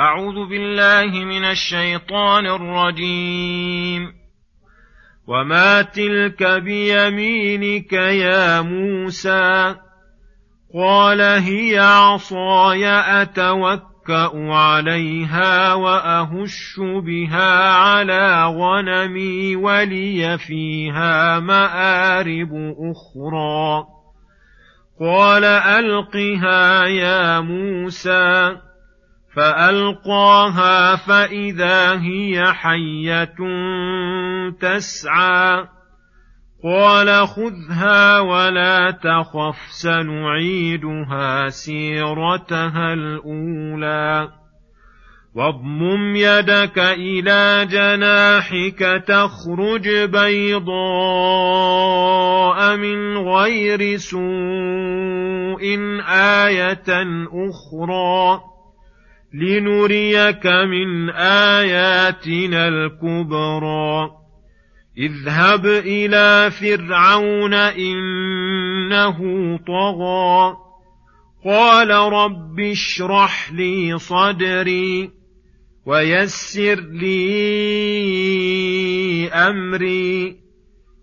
أعوذ بالله من الشيطان الرجيم. وما تلك بيمينك يا موسى؟ قال هي عصاي أتوكأ عليها وأهش بها على غنمي ولي فيها مآرب أخرى. قال ألقها يا موسى. فألقاها فإذا هي حية تسعى. قال خذها ولا تخف سنعيدها سيرتها الأولى. واضمم يدك إلى جناحك تخرج بيضاء من غير سوء آية أخرى. لنريك من آياتنا الكبرى. اذهب إلى فرعون إنه طغى. قال رب اشرح لي صدري ويسر لي أمري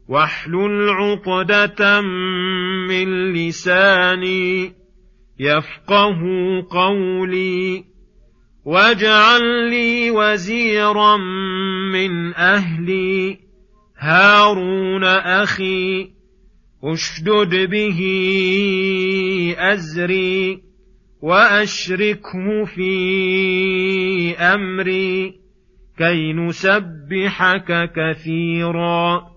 واحلل عقدة من لساني يفقه قولي. واجعل لي وزيرا من أهلي هارون أخي أشدد به أزري وأشركه في أمري كي نسبحك كثيرا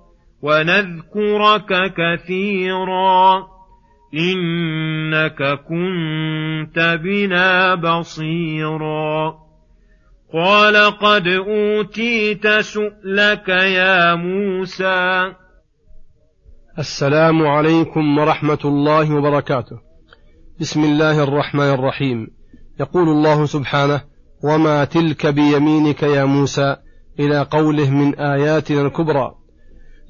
ونذكرك كثيرا. انك كنت بنا بصيرا. قال قد اوتيت سؤلك يا موسى. السلام عليكم ورحمة الله وبركاته. بسم الله الرحمن الرحيم. يقول الله سبحانه وما تلك بيمينك يا موسى إلى قوله من آياتنا الكبرى.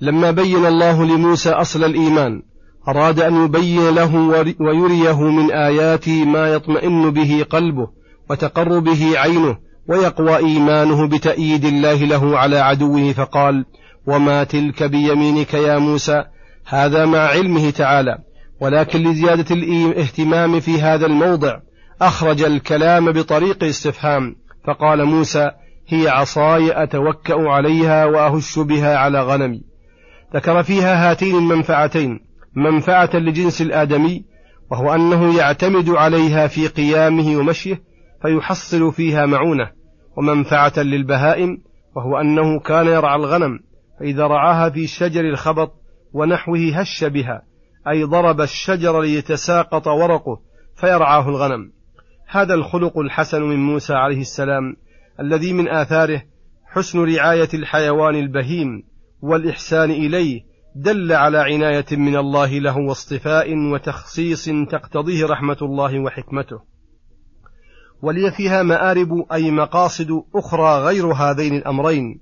لما بين الله لموسى أصل الإيمان أراد أن يبين له ويريه من آياته ما يطمئن به قلبه وتقر به عينه ويقوى إيمانه بتأييد الله له على عدوه فقال وما تلك بيمينك يا موسى؟ هذا مع علمه تعالى. ولكن لزيادة الاهتمام في هذا الموضع أخرج الكلام بطريق استفهام. فقال موسى هي عصاي أتوكأ عليها وأهش بها على غنمي ذكر فيها هاتين المنفعتين منفعة لجنس الآدمي وهو أنه يعتمد عليها في قيامه ومشيه فيحصل فيها معونة ومنفعة للبهائم وهو أنه كان يرعى الغنم فإذا رعاها في شجر الخبط ونحوه هش بها أي ضرب الشجر ليتساقط ورقه فيرعاه الغنم. هذا الخلق الحسن من موسى عليه السلام الذي من آثاره حسن رعاية الحيوان البهيم والإحسان إليه دل على عناية من الله له واصطفاء وتخصيص تقتضيه رحمة الله وحكمته. ولي فيها مآرب أي مقاصد أخرى غير هذين الأمرين.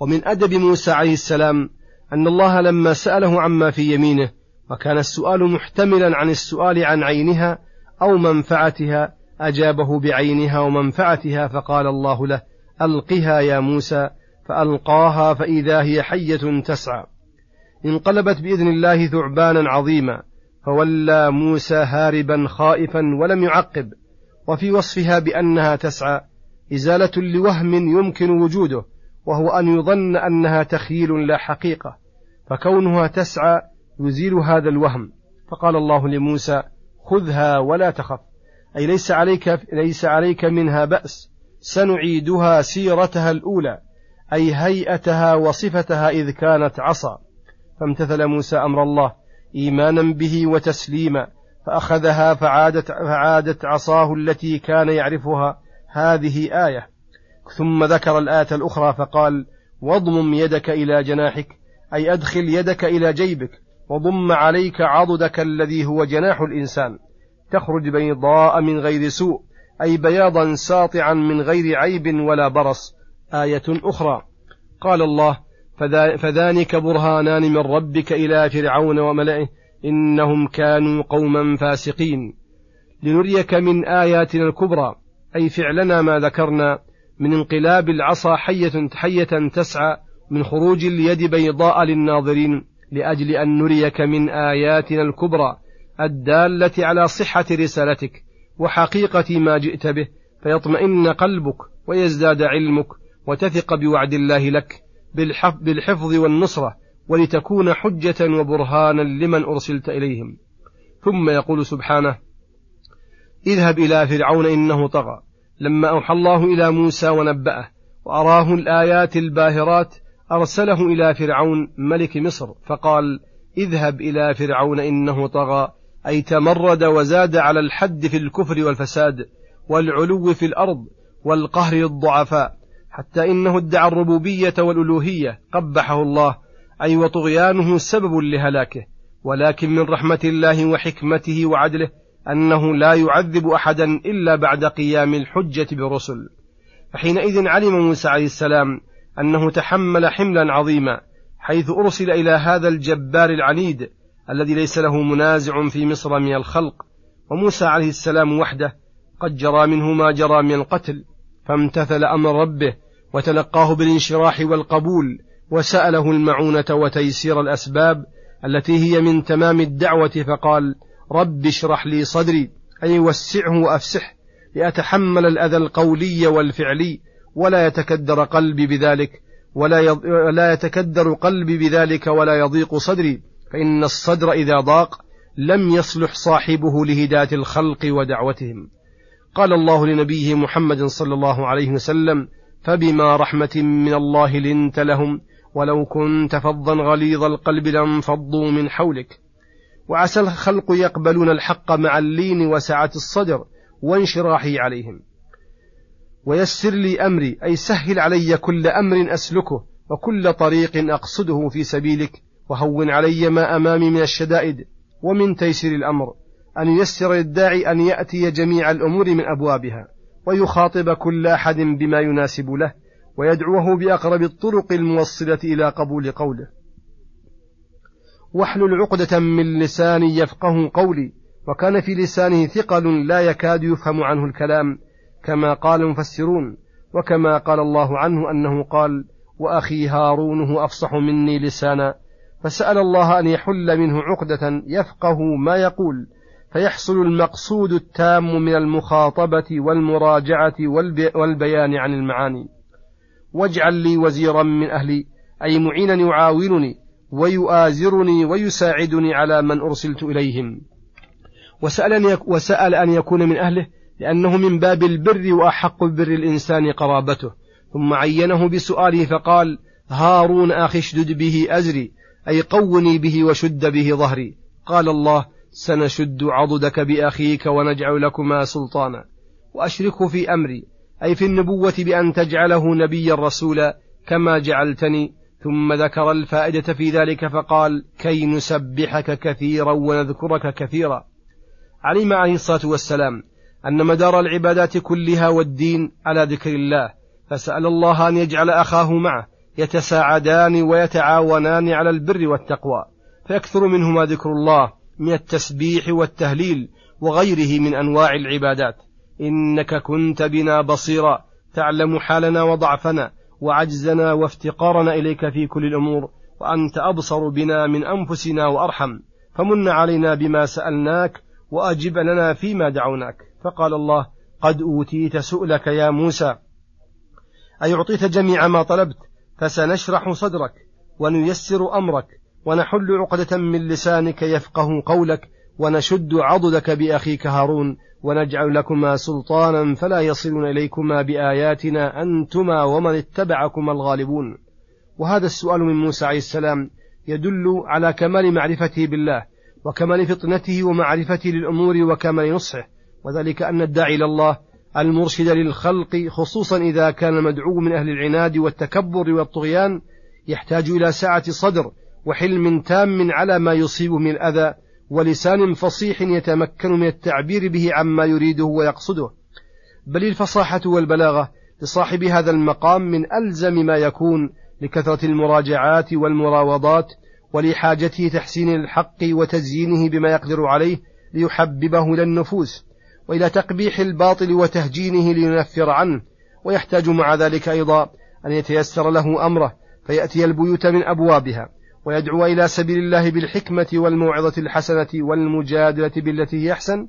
ومن أدب موسى عليه السلام أن الله لما سأله عما في يمينه وكان السؤال محتملا عن السؤال عن عينها أو منفعتها أجابه بعينها ومنفعتها فقال الله له ألقها يا موسى فألقاها فإذا هي حية تسعى. انقلبت بإذن الله ثعبانا عظيما فولى موسى هاربا خائفا ولم يعقب وفي وصفها بأنها تسعى إزالة لوهم يمكن وجوده وهو أن يظن أنها تخيل لا حقيقة فكونها تسعى يزيل هذا الوهم. فقال الله لموسى خذها ولا تخف أي ليس عليك ليس عليك منها بأس سنعيدها سيرتها الأولى أي هيئتها وصفتها إذ كانت عصا. فامتثل موسى أمر الله إيمانا به وتسليما فأخذها فعادت, فعادت عصاه التي كان يعرفها هذه آية. ثم ذكر الآية الأخرى فقال واضمم يدك إلى جناحك أي أدخل يدك إلى جيبك وضم عليك عضدك الذي هو جناح الإنسان. تخرج بيضاء من غير سوء أي بياضا ساطعا من غير عيب ولا برص. آية أخرى. قال الله فذلك برهانان من ربك إلى فرعون وملئه إنهم كانوا قوما فاسقين. لنريك من آياتنا الكبرى أي فعلنا ما ذكرنا من انقلاب العصا حية حية تسعى من خروج اليد بيضاء للناظرين لأجل أن نريك من آياتنا الكبرى الدالة على صحة رسالتك وحقيقة ما جئت به فيطمئن قلبك ويزداد علمك وتثق بوعد الله لك. بالحفظ والنصرة ولتكون حجة وبرهانا لمن أرسلت إليهم. ثم يقول سبحانه اذهب إلى فرعون إنه طغى. لما أوحى الله إلى موسى ونبأه وأراه الآيات الباهرات أرسله إلى فرعون ملك مصر فقال اذهب إلى فرعون إنه طغى. أي تمرد وزاد على الحد في الكفر والفساد والعلو في الأرض والقهر الضعفاء. حتى إنه ادعى الربوبية والألوهية قبحه الله أي وطغيانه سبب لهلاكه. ولكن من رحمة الله وحكمته وعدله أنه لا يعذب أحدا إلا بعد قيام الحجة بالرسل فحينئذ علم موسى عليه السلام أنه تحمل حملا عظيما حيث أرسل إلى هذا الجبار العنيد الذي ليس له منازع في مصر من الخلق. وموسى عليه السلام وحده قد جرى منه ما جرى من القتل فامتثل أمر ربه وتلقاه بالانشراح والقبول وسأله المعونة وتيسير الأسباب التي هي من تمام الدعوة فقال رب اشرح لي صدري أي وسعه وأفسح لأتحمل الأذى القولي والفعلي ولا يتكدر قلبي بذلك ولا ولا يتكدر قلبي بذلك ولا يضيق صدري فإن الصدر إذا ضاق لم يصلح صاحبه لهداية الخلق ودعوتهم. قال الله لنبيه محمد صلى الله عليه وسلم فبما رحمة من الله لنت لهم ولو كنت فظا غليظ القلب لانفضوا من حولك. وعسى الخلق يقبلون الحق مع اللين وسعة الصدر وانشراحه عليهم. ويسر لي أمري أي سهل علي كل أمر أسلكه وكل طريق أقصده في سبيلك وهون علي ما أمامي من الشدائد ومن تيسير الأمر. أن ييسر للداعي أن يأتي جميع الأمور من أبوابها. ويخاطب كل أحد بما يناسب له ويدعوه بأقرب الطرق الموصلة إلى قبول قوله. واحلل عقدة من لساني يفقه قولي وكان في لسانه ثقل لا يكاد يفهم عنه الكلام كما قال المفسرون وكما قال الله عنه أنه قال وأخي هارون هو أفصح مني لسانا فسأل الله أن يحل منه عقدة يفقه ما يقول فيحصل المقصود التام من المخاطبة والمراجعة والبيان عن المعاني. واجعل لي وزيرا من أهلي أي معينا يعاونني ويؤازرني ويساعدني على من أرسلت إليهم. وسأل, وسأل أن يكون من أهله لأنه من باب البر وأحق بر الإنسان قرابته. ثم عينه بسؤاله فقال هارون أخي اشدد به أزري أي قوني به وشد به ظهري. قال الله سنشد عضدك بأخيك ونجعل لكما سلطانا. وأشركه في أمري أي في النبوة بأن تجعله نبيا رسولا كما جعلتني. ثم ذكر الفائدة في ذلك فقال كي نسبحك كثيرا ونذكرك كثيرا. علم عليه الصلاة والسلام أن مدار العبادات كلها والدين على ذكر الله. فسأل الله أن يجعل أخاه معه يتساعدان ويتعاونان على البر والتقوى فيكثر منهما ذكر الله. من التسبيح والتهليل وغيره من أنواع العبادات. إنك كنت بنا بصيرا. تعلم حالنا وضعفنا. وعجزنا وافتقارنا إليك في كل الأمور. وأنت أبصر بنا من أنفسنا وأرحم. فمن علينا بما سألناك وأجب لنا فيما دعوناك. فقال الله قد أوتيت سؤلك يا موسى. أي أعطيت جميع ما طلبت؟ فسنشرح صدرك ونيسر أمرك. ونحل عقدة من لسانك يفقه قولك ونشد عضدك بأخيك هارون ونجعل لكما سلطانا فلا يصلون إليكما بآياتنا أنتما ومن اتبعكما الغالبون. وهذا السؤال من موسى عليه السلام يدل على كمال معرفته بالله وكمال فطنته ومعرفته للأمور وكمال نصحه وذلك أن الداعي إلى الله المرشد للخلق خصوصا إذا كان المدعو من أهل العناد والتكبر والطغيان يحتاج إلى سعة صدر وحلم تام على ما يصيبه من الأذى ولسان فصيح يتمكن من التعبير به عما يريده ويقصده. بل الفصاحة والبلاغة لصاحب هذا المقام من ألزم ما يكون لكثرة المراجعات والمراوضات ولحاجته تحسين الحق وتزيينه بما يقدر عليه ليحببه إلى النفوس وإلى تقبيح الباطل وتهجينه لينفر عنه. ويحتاج مع ذلك أيضا أن يتيسر له أمره فيأتي البيوت من أبوابها. ويدعو إلى سبيل الله بالحكمة والموعظة الحسنة والمجادلة بالتي هي أحسن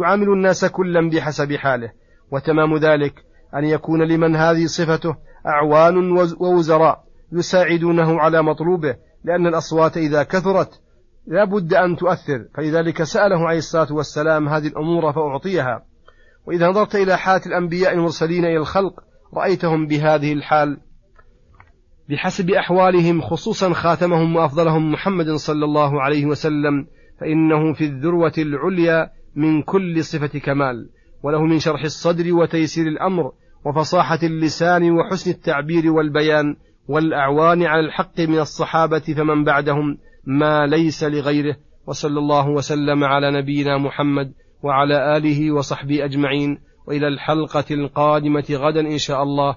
يعامل الناس كلا بحسب حاله. وتمام ذلك أن يكون لمن هذه صفته أعوان ووزراء يساعدونه على مطلوبه لأن الأصوات إذا كثرت لا بد أن تؤثر. فلذلك سأله عليه الصلاة والسلام هذه الأمور فأعطيها. وإذا نظرت إلى حالة الأنبياء المرسلين إلى الخلق رأيتهم بهذه الحال بحسب أحوالهم خصوصا خاتمهم وأفضلهم محمد صلى الله عليه وسلم فإنه في الذروة العليا من كل صفة كمال وله من شرح الصدر وتيسير الأمر وفصاحة اللسان وحسن التعبير والبيان والأعوان على الحق من الصحابة فمن بعدهم ما ليس لغيره وصلى الله وسلم على نبينا محمد وعلى آله وصحبه أجمعين وإلى الحلقة القادمة غدا إن شاء الله.